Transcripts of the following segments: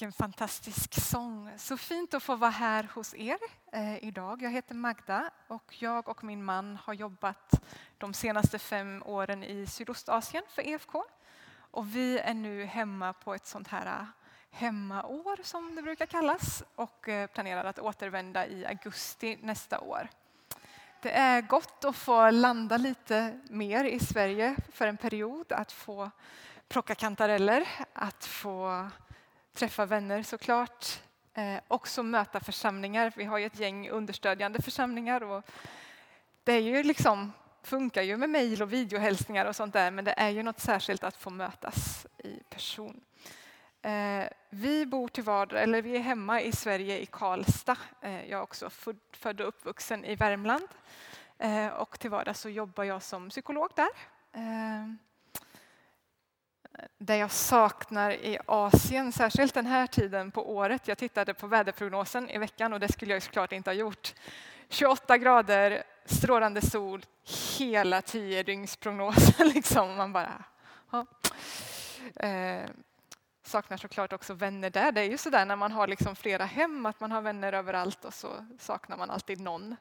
Vilken fantastisk sång. Så fint att få vara här hos er eh, idag. Jag heter Magda och jag och min man har jobbat de senaste fem åren i Sydostasien för EFK. Och vi är nu hemma på ett sånt här hemmaår som det brukar kallas och eh, planerar att återvända i augusti nästa år. Det är gott att få landa lite mer i Sverige för en period, att få plocka kantareller, att få träffa vänner såklart. Eh, också möta församlingar. Vi har ju ett gäng understödjande församlingar. Och det är ju liksom, funkar ju med mejl och videohälsningar och sånt där men det är ju något särskilt att få mötas i person. Eh, vi bor till vardag, eller vi är hemma i Sverige i Karlstad. Eh, jag är också född och uppvuxen i Värmland. Eh, och till vardags så jobbar jag som psykolog där. Eh, det jag saknar i Asien, särskilt den här tiden på året. Jag tittade på väderprognosen i veckan och det skulle jag såklart inte ha gjort. 28 grader, strålande sol, hela tiodygnsprognosen. Liksom. Man bara, ja. eh, saknar såklart också vänner där. Det är ju sådär när man har liksom flera hem, att man har vänner överallt och så saknar man alltid någon.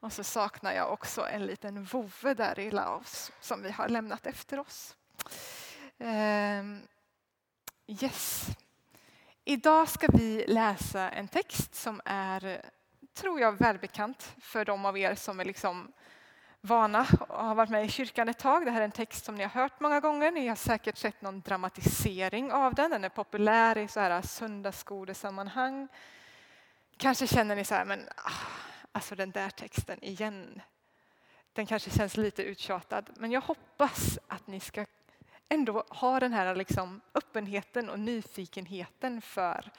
Och så saknar jag också en liten vovve där i Laos som vi har lämnat efter oss. Eh, yes. Idag ska vi läsa en text som är, tror jag, välbekant för de av er som är liksom vana och har varit med i kyrkan ett tag. Det här är en text som ni har hört många gånger. Ni har säkert sett någon dramatisering av den. Den är populär i så här söndagsskolesammanhang. Kanske känner ni så här, men ah, alltså den där texten igen. Den kanske känns lite uttjatad, men jag hoppas att ni ska ändå ha den här liksom öppenheten och nyfikenheten för,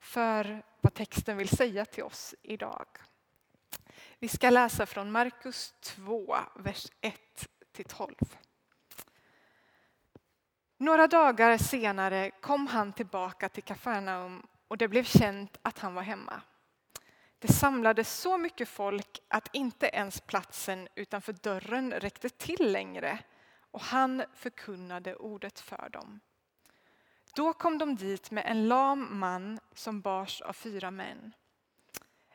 för vad texten vill säga till oss idag. Vi ska läsa från Markus 2, vers 1 12. Några dagar senare kom han tillbaka till Kafarnaum och det blev känt att han var hemma. Det samlades så mycket folk att inte ens platsen utanför dörren räckte till längre och han förkunnade ordet för dem. Då kom de dit med en lam man som bars av fyra män.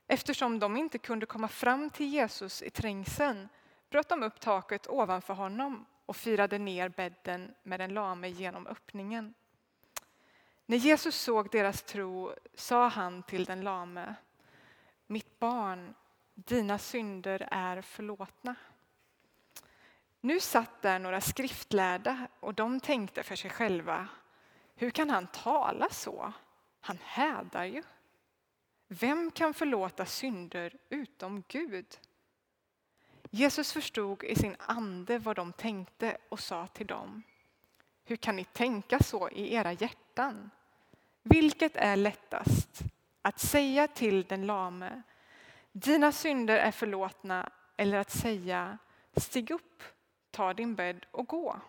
Eftersom de inte kunde komma fram till Jesus i trängseln bröt de upp taket ovanför honom och firade ner bädden med den lame genom öppningen. När Jesus såg deras tro sa han till den lame Mitt barn, dina synder är förlåtna. Nu satt där några skriftlärda och de tänkte för sig själva, hur kan han tala så? Han hädar ju. Vem kan förlåta synder utom Gud? Jesus förstod i sin ande vad de tänkte och sa till dem, hur kan ni tänka så i era hjärtan? Vilket är lättast, att säga till den lame, dina synder är förlåtna, eller att säga, stig upp, ta din bädd och gå.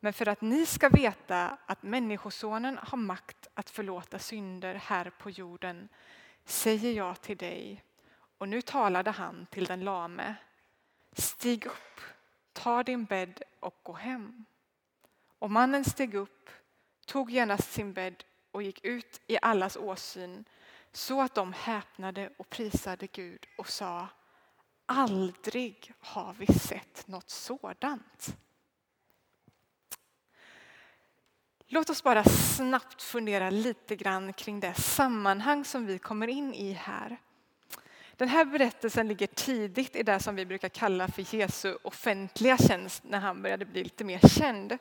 Men för att ni ska veta att Människosonen har makt att förlåta synder här på jorden säger jag till dig, och nu talade han till den lame, stig upp, ta din bädd och gå hem. Och mannen steg upp, tog genast sin bädd och gick ut i allas åsyn så att de häpnade och prisade Gud och sa Aldrig har vi sett något sådant. Låt oss bara snabbt fundera lite grann kring det sammanhang som vi kommer in i här. Den här berättelsen ligger tidigt i det som vi brukar kalla för Jesu offentliga tjänst när han började bli lite mer känd.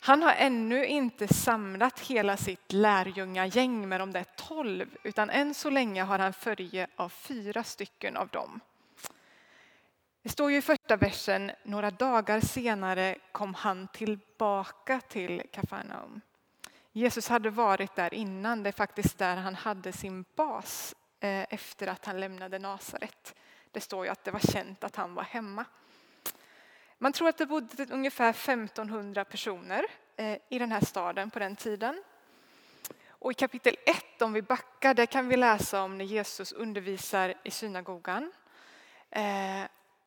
Han har ännu inte samlat hela sitt lärjungagäng med de där tolv utan än så länge har han följe av fyra stycken av dem. Det står ju i första versen, några dagar senare kom han tillbaka till Kafarnaum. Jesus hade varit där innan, det är faktiskt där han hade sin bas eh, efter att han lämnade Nasaret. Det står ju att det var känt att han var hemma. Man tror att det bodde ungefär 1500 personer eh, i den här staden på den tiden. Och i kapitel 1, om vi backar, där kan vi läsa om när Jesus undervisar i synagogan. Eh,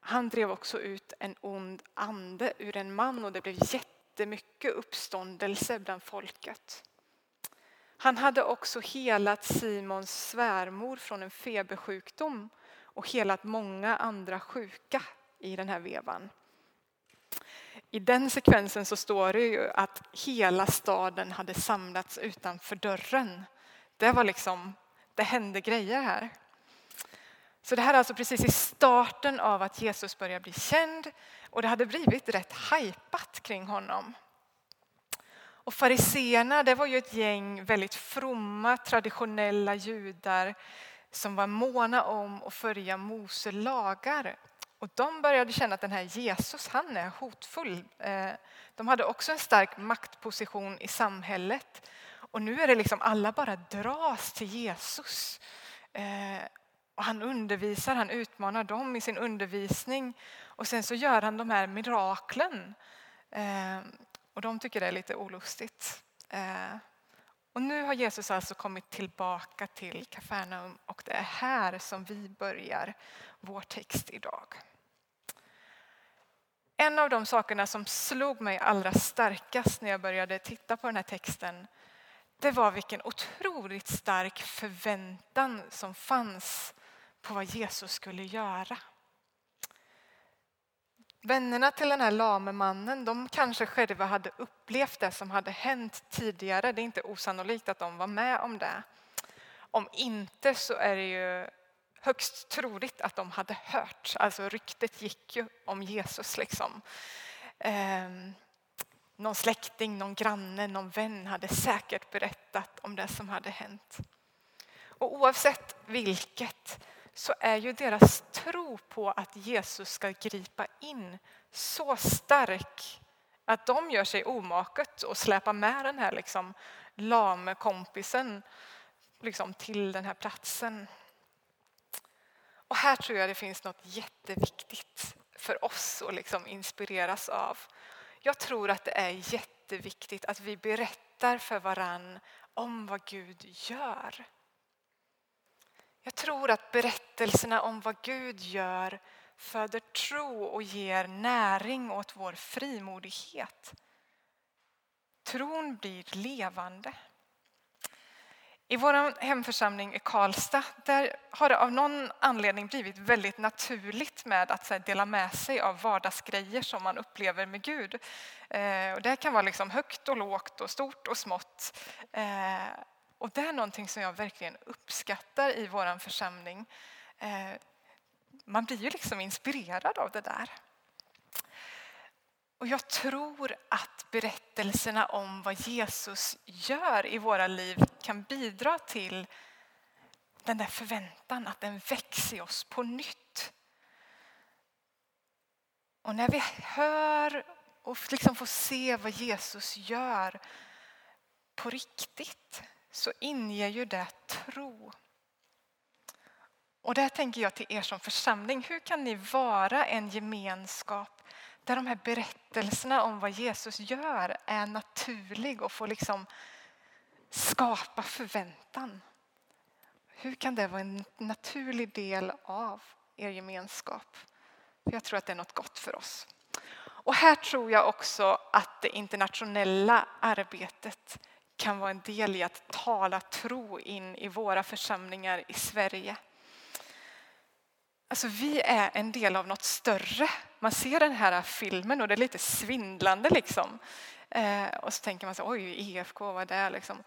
han drev också ut en ond ande ur en man och det blev jättemycket uppståndelse bland folket. Han hade också helat Simons svärmor från en febersjukdom och helat många andra sjuka i den här vevan. I den sekvensen så står det ju att hela staden hade samlats utanför dörren. Det var liksom, det hände grejer här. Så det här är alltså precis i starten av att Jesus börjar bli känd och det hade blivit rätt hajpat kring honom. Och fariseerna, det var ju ett gäng väldigt fromma, traditionella judar som var måna om att följa Mose lagar. Och de började känna att den här Jesus, han är hotfull. Eh, de hade också en stark maktposition i samhället. Och nu är det liksom alla bara dras till Jesus. Eh, och han undervisar, han utmanar dem i sin undervisning. Och sen så gör han de här miraklen. Eh, och de tycker det är lite olustigt. Eh, och nu har Jesus alltså kommit tillbaka till Kafarnaum och det är här som vi börjar vår text idag. En av de sakerna som slog mig allra starkast när jag började titta på den här texten det var vilken otroligt stark förväntan som fanns på vad Jesus skulle göra. Vännerna till den här lame mannen, de kanske själva hade upplevt det som hade hänt tidigare. Det är inte osannolikt att de var med om det. Om inte så är det ju högst troligt att de hade hört. Alltså ryktet gick ju om Jesus. Liksom. Eh, någon släkting, någon granne, någon vän hade säkert berättat om det som hade hänt. Och oavsett vilket så är ju deras tro på att Jesus ska gripa in så stark att de gör sig omaket och släpar med den här liksom lame kompisen liksom till den här platsen. Och här tror jag det finns något jätteviktigt för oss att liksom inspireras av. Jag tror att det är jätteviktigt att vi berättar för varann om vad Gud gör. Jag tror att berättelserna om vad Gud gör föder tro och ger näring åt vår frimodighet. Tron blir levande. I vår hemförsamling i Karlstad där har det av någon anledning blivit väldigt naturligt med att dela med sig av vardagsgrejer som man upplever med Gud. Eh, och det kan vara liksom högt och lågt och stort och smått. Eh, och det är någonting som jag verkligen uppskattar i vår församling. Eh, man blir ju liksom inspirerad av det där. Och jag tror att berättelserna om vad Jesus gör i våra liv kan bidra till den där förväntan, att den växer i oss på nytt. Och när vi hör och liksom får se vad Jesus gör på riktigt så inger ju det tro. Och där tänker jag till er som församling, hur kan ni vara en gemenskap där de här berättelserna om vad Jesus gör är naturlig och får liksom skapa förväntan? Hur kan det vara en naturlig del av er gemenskap? jag tror att det är något gott för oss. Och här tror jag också att det internationella arbetet kan vara en del i att tala tro in i våra församlingar i Sverige. Alltså vi är en del av något större. Man ser den här filmen och det är lite svindlande liksom. Eh, och så tänker man så oj, EFK, vad är det liksom?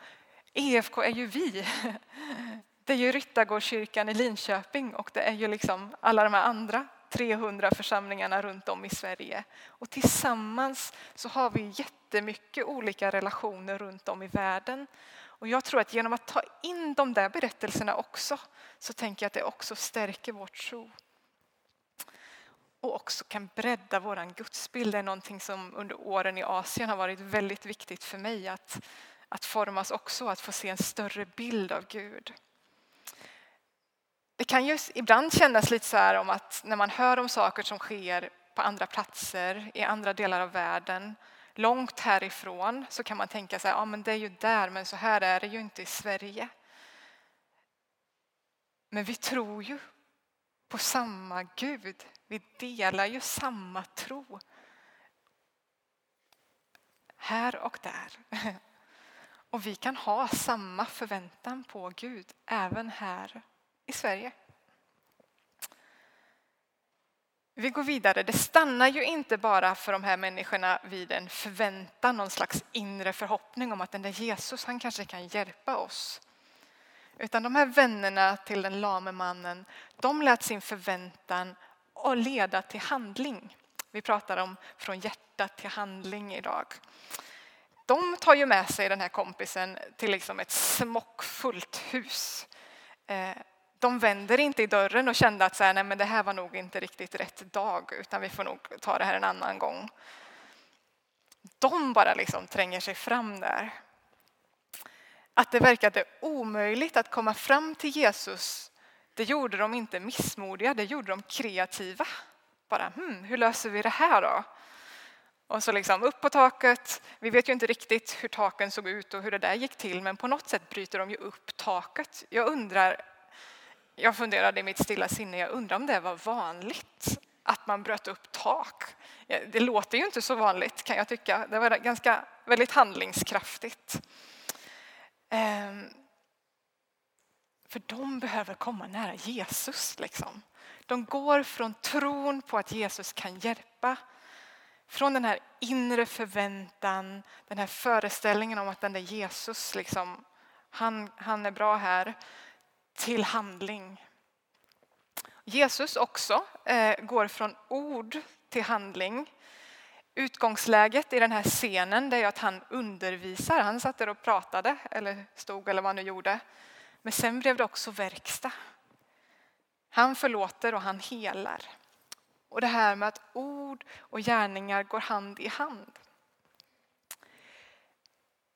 EFK är ju vi. Det är ju Ryttargårdskyrkan i Linköping och det är ju liksom alla de här andra 300 församlingarna runt om i Sverige. Och tillsammans så har vi jättemycket olika relationer runt om i världen. Och jag tror att genom att ta in de där berättelserna också så tänker jag att det också stärker vår tro. Och också kan bredda vår gudsbild. Det är någonting som under åren i Asien har varit väldigt viktigt för mig att, att formas också, att få se en större bild av Gud. Det kan ju ibland kännas lite så här om att när man hör om saker som sker på andra platser i andra delar av världen långt härifrån så kan man tänka sig ja men det är ju där men så här är det ju inte i Sverige. Men vi tror ju på samma Gud. Vi delar ju samma tro. Här och där. Och vi kan ha samma förväntan på Gud även här i Sverige. Vi går vidare. Det stannar ju inte bara för de här människorna vid en förväntan, någon slags inre förhoppning om att den där Jesus, han kanske kan hjälpa oss. Utan de här vännerna till den lame mannen, de lät sin förväntan och leda till handling. Vi pratar om från hjärta till handling idag. De tar ju med sig den här kompisen till liksom ett smockfullt hus. Eh, de vänder inte i dörren och kände att så här, nej, men det här var nog inte riktigt rätt dag utan vi får nog ta det här en annan gång. De bara liksom tränger sig fram där. Att det verkade omöjligt att komma fram till Jesus det gjorde de inte missmodiga, det gjorde de kreativa. Bara, hmm, hur löser vi det här då? Och så liksom upp på taket. Vi vet ju inte riktigt hur taken såg ut och hur det där gick till, men på något sätt bryter de ju upp taket. Jag undrar, jag funderade i mitt stilla sinne, jag undrar om det var vanligt att man bröt upp tak. Det låter ju inte så vanligt kan jag tycka. Det var ganska väldigt handlingskraftigt. Ehm, för de behöver komma nära Jesus. Liksom. De går från tron på att Jesus kan hjälpa, från den här inre förväntan, den här föreställningen om att den där Jesus, liksom, han, han är bra här, till handling. Jesus också eh, går från ord till handling. Utgångsläget i den här scenen det är att han undervisar. Han satt där och pratade, eller stod eller vad han nu gjorde. Men sen blev det också verkstad. Han förlåter och han helar. Och det här med att ord och gärningar går hand i hand.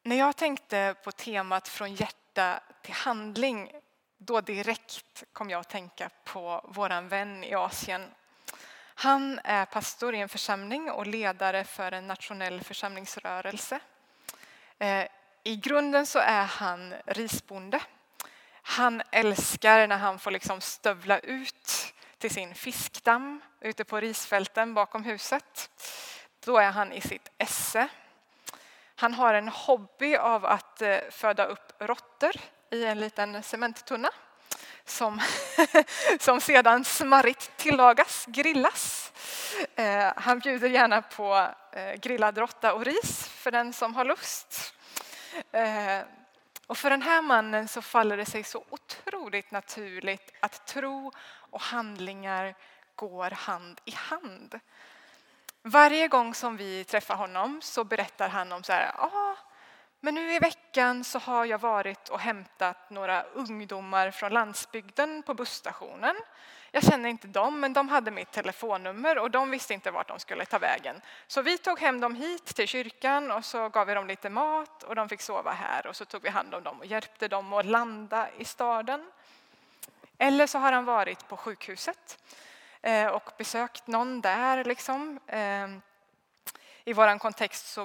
När jag tänkte på temat från hjärta till handling då direkt kom jag att tänka på vår vän i Asien. Han är pastor i en församling och ledare för en nationell församlingsrörelse. Eh, I grunden så är han risbonde han älskar när han får liksom stövla ut till sin fiskdamm ute på risfälten bakom huset. Då är han i sitt esse. Han har en hobby av att eh, föda upp råttor i en liten cementtunna som, som sedan smarrigt tillagas, grillas. Eh, han bjuder gärna på eh, grillad råtta och ris för den som har lust. Eh, och för den här mannen så faller det sig så otroligt naturligt att tro och handlingar går hand i hand. Varje gång som vi träffar honom så berättar han om så här, ah, men nu i veckan så har jag varit och hämtat några ungdomar från landsbygden på busstationen. Jag känner inte dem, men de hade mitt telefonnummer och de visste inte vart de skulle ta vägen. Så vi tog hem dem hit till kyrkan och så gav vi dem lite mat och de fick sova här och så tog vi hand om dem och hjälpte dem att landa i staden. Eller så har han varit på sjukhuset eh, och besökt någon där. Liksom. Ehm, i vår kontext så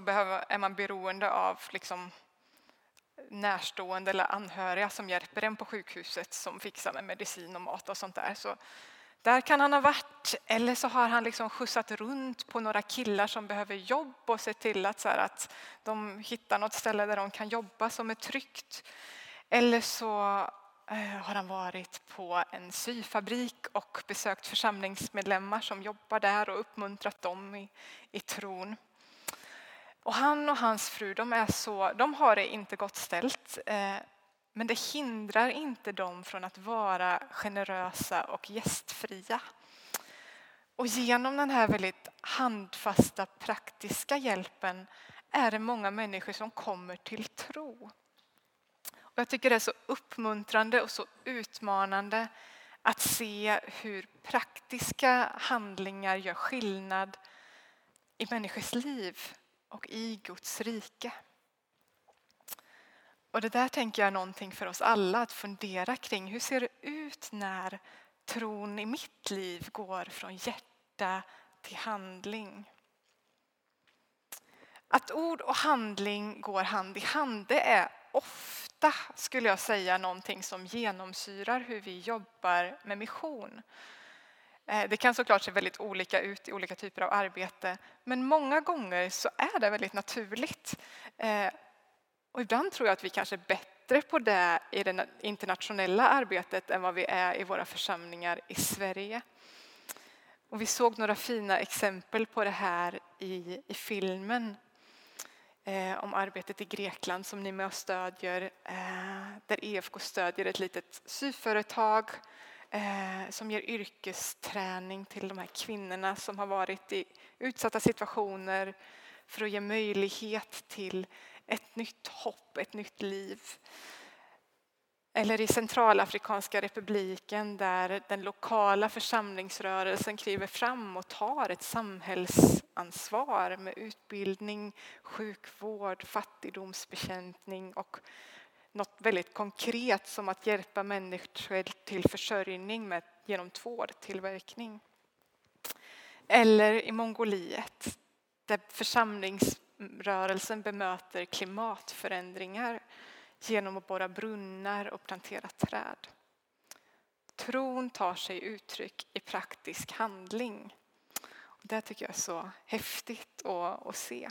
är man beroende av liksom närstående eller anhöriga som hjälper en på sjukhuset som fixar med medicin och mat och sånt där. Så där kan han ha varit. Eller så har han liksom skjutsat runt på några killar som behöver jobb och sett till att, så att de hittar något ställe där de kan jobba som är tryggt. Eller så eh, har han varit på en syfabrik och besökt församlingsmedlemmar som jobbar där och uppmuntrat dem i, i tron. Och han och hans fru de är så, de har det inte gott ställt. Eh, men det hindrar inte dem från att vara generösa och gästfria. Och genom den här väldigt handfasta, praktiska hjälpen är det många människor som kommer till tro. Och jag tycker det är så uppmuntrande och så utmanande att se hur praktiska handlingar gör skillnad i människors liv och i Guds rike. Och det där tänker jag är någonting för oss alla att fundera kring. Hur ser det ut när tron i mitt liv går från hjärta till handling? Att ord och handling går hand i hand, det är ofta, skulle jag säga, någonting som genomsyrar hur vi jobbar med mission. Eh, det kan såklart se väldigt olika ut i olika typer av arbete, men många gånger så är det väldigt naturligt. Eh, och ibland tror jag att vi kanske är bättre på det i det internationella arbetet än vad vi är i våra församlingar i Sverige. Och vi såg några fina exempel på det här i, i filmen eh, om arbetet i Grekland som ni med och stödjer, eh, där EFK stödjer ett litet syföretag eh, som ger yrkesträning till de här kvinnorna som har varit i utsatta situationer för att ge möjlighet till ett nytt hopp, ett nytt liv. Eller i Centralafrikanska republiken där den lokala församlingsrörelsen kliver fram och tar ett samhällsansvar med utbildning, sjukvård, fattigdomsbekämpning och något väldigt konkret som att hjälpa människor till försörjning med, genom tvårtillverkning. Eller i Mongoliet där församlingsrörelsen bemöter klimatförändringar genom att borra brunnar och plantera träd. Tron tar sig uttryck i praktisk handling. Det tycker jag är så häftigt att, se.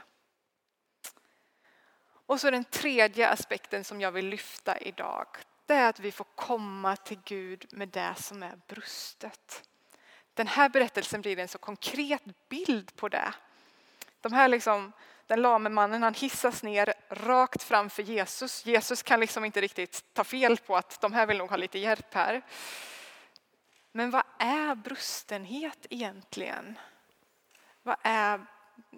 Och så den tredje aspekten som jag vill lyfta idag. Det är att vi får komma till Gud med det som är brustet. Den här berättelsen blir en så konkret bild på det. De här liksom den lame mannen han hissas ner rakt framför Jesus. Jesus kan liksom inte riktigt ta fel på att de här vill nog ha lite hjälp här. Men vad är brustenhet egentligen? Vad är,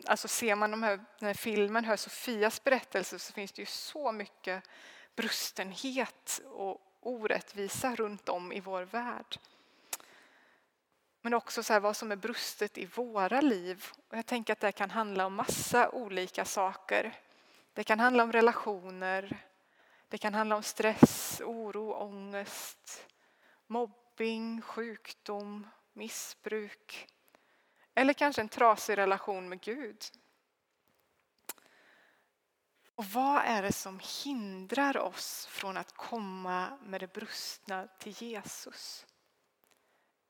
alltså ser man de här, den här filmen, hör Sofias berättelse så finns det ju så mycket brustenhet och orättvisa runt om i vår värld. Men också så vad som är brustet i våra liv. Och jag tänker att det kan handla om massa olika saker. Det kan handla om relationer, det kan handla om stress, oro, ångest, mobbing, sjukdom, missbruk. Eller kanske en trasig relation med Gud. Och vad är det som hindrar oss från att komma med det brustna till Jesus?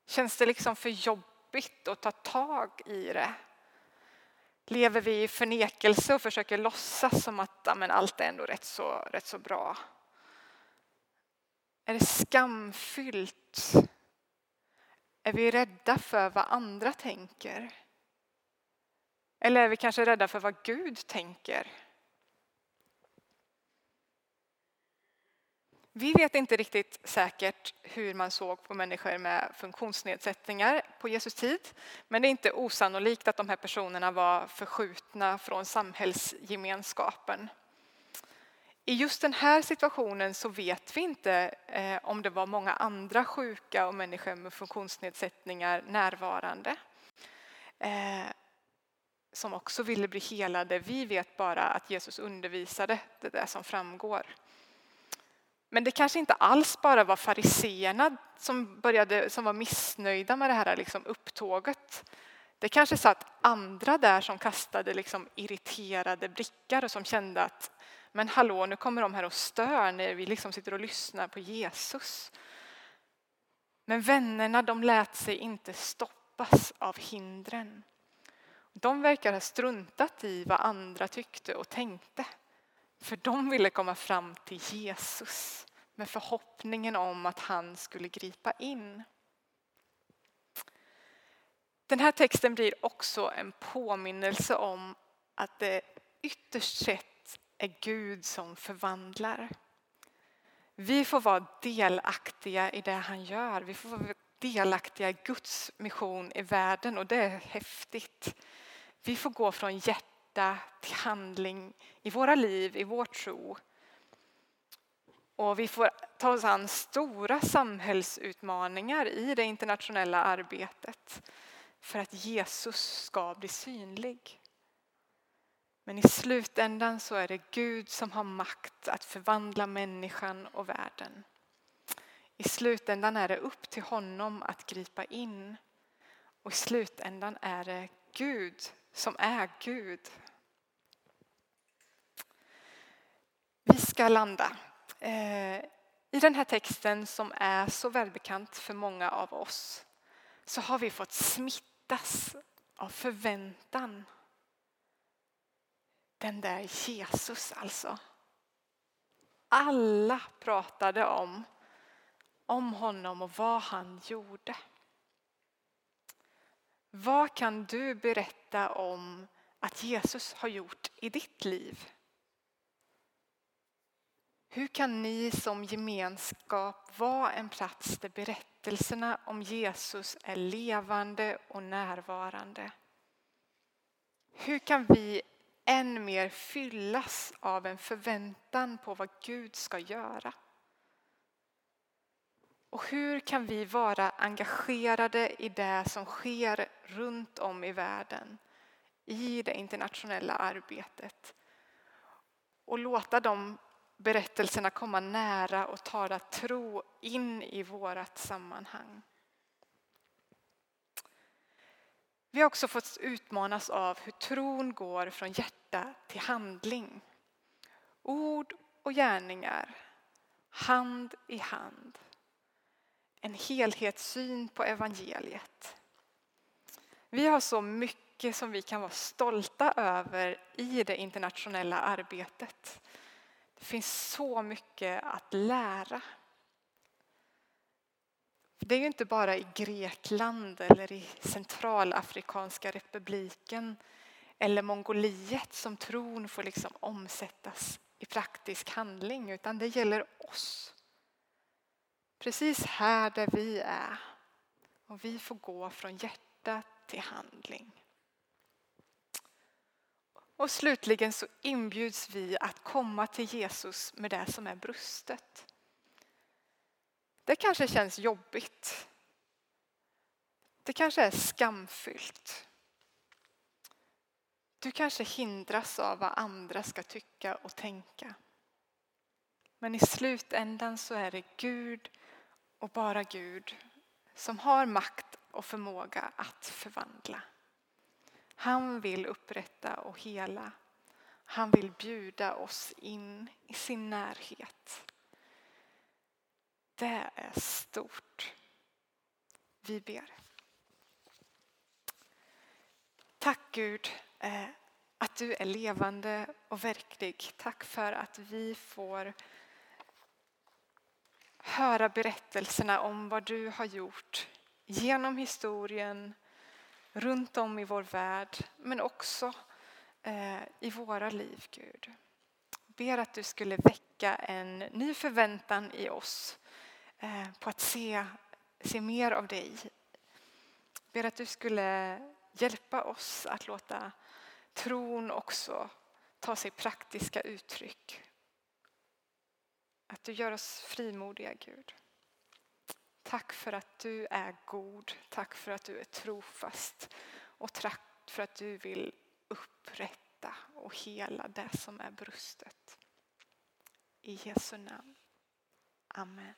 Känns det liksom för jobbigt att ta tag i det? Lever vi i förnekelse och försöker låtsas som att amen, allt är ändå rätt så, rätt så bra? Är det skamfyllt? Är vi rädda för vad andra tänker? Eller är vi kanske rädda för vad Gud tänker? Vi vet inte riktigt säkert hur man såg på människor med funktionsnedsättningar på Jesus tid. Men det är inte osannolikt att de här personerna var förskjutna från samhällsgemenskapen. I just den här situationen så vet vi inte eh, om det var många andra sjuka och människor med funktionsnedsättningar närvarande eh, som också ville bli helade. Vi vet bara att Jesus undervisade det där som framgår. Men det kanske inte alls bara var fariseerna som, började, som var missnöjda med det här liksom upptåget. Det kanske satt andra där som kastade liksom irriterade blickar och som kände att men hallå, nu kommer de här och stör när vi liksom sitter och lyssnar på Jesus. Men vännerna de lät sig inte stoppas av hindren. De verkar ha struntat i vad andra tyckte och tänkte. För de ville komma fram till Jesus med förhoppningen om att han skulle gripa in. Den här texten blir också en påminnelse om att det ytterst sett är Gud som förvandlar. Vi får vara delaktiga i det han gör. Vi får vara delaktiga i Guds mission i världen och det är häftigt. Vi får gå från hjärta till handling i våra liv, i vår tro. Och vi får ta oss an stora samhällsutmaningar i det internationella arbetet för att Jesus ska bli synlig. Men i slutändan så är det Gud som har makt att förvandla människan och världen. I slutändan är det upp till honom att gripa in. Och i slutändan är det Gud som är Gud. Vi ska landa. Eh, I den här texten som är så välbekant för många av oss så har vi fått smittas av förväntan. Den där Jesus alltså. alla pratade om, om honom och vad han gjorde. Vad kan du berätta om att Jesus har gjort i ditt liv? Hur kan ni som gemenskap vara en plats där berättelserna om Jesus är levande och närvarande? Hur kan vi än mer fyllas av en förväntan på vad Gud ska göra? Och hur kan vi vara engagerade i det som sker runt om i världen i det internationella arbetet och låta de berättelserna komma nära och tala tro in i vårt sammanhang. Vi har också fått utmanas av hur tron går från hjärta till handling. Ord och gärningar, hand i hand. En helhetssyn på evangeliet. Vi har så mycket som vi kan vara stolta över i det internationella arbetet. Det finns så mycket att lära. Det är ju inte bara i Grekland eller i Centralafrikanska republiken eller Mongoliet som tron får liksom omsättas i praktisk handling utan det gäller oss. Precis här där vi är. Och vi får gå från hjärta till handling. Och slutligen så inbjuds vi att komma till Jesus med det som är brustet. Det kanske känns jobbigt. Det kanske är skamfyllt. Du kanske hindras av vad andra ska tycka och tänka. Men i slutändan så är det Gud och bara Gud som har makt och förmåga att förvandla. Han vill upprätta och hela. Han vill bjuda oss in i sin närhet. Det är stort. Vi ber. Tack Gud eh, att du är levande och verklig. Tack för att vi får höra berättelserna om vad du har gjort genom historien, runt om i vår värld, men också eh, i våra liv, Gud. Ber att du skulle väcka en ny förväntan i oss Eh, på att se, se mer av dig. Ber att du skulle hjälpa oss att låta tron också ta sig praktiska uttryck. Att du gör oss frimodiga, Gud. Tack för att du är god. Tack för att du är trofast. Och tack för att du vill upprätta och hela det som är brustet. I Jesu namn. Amen.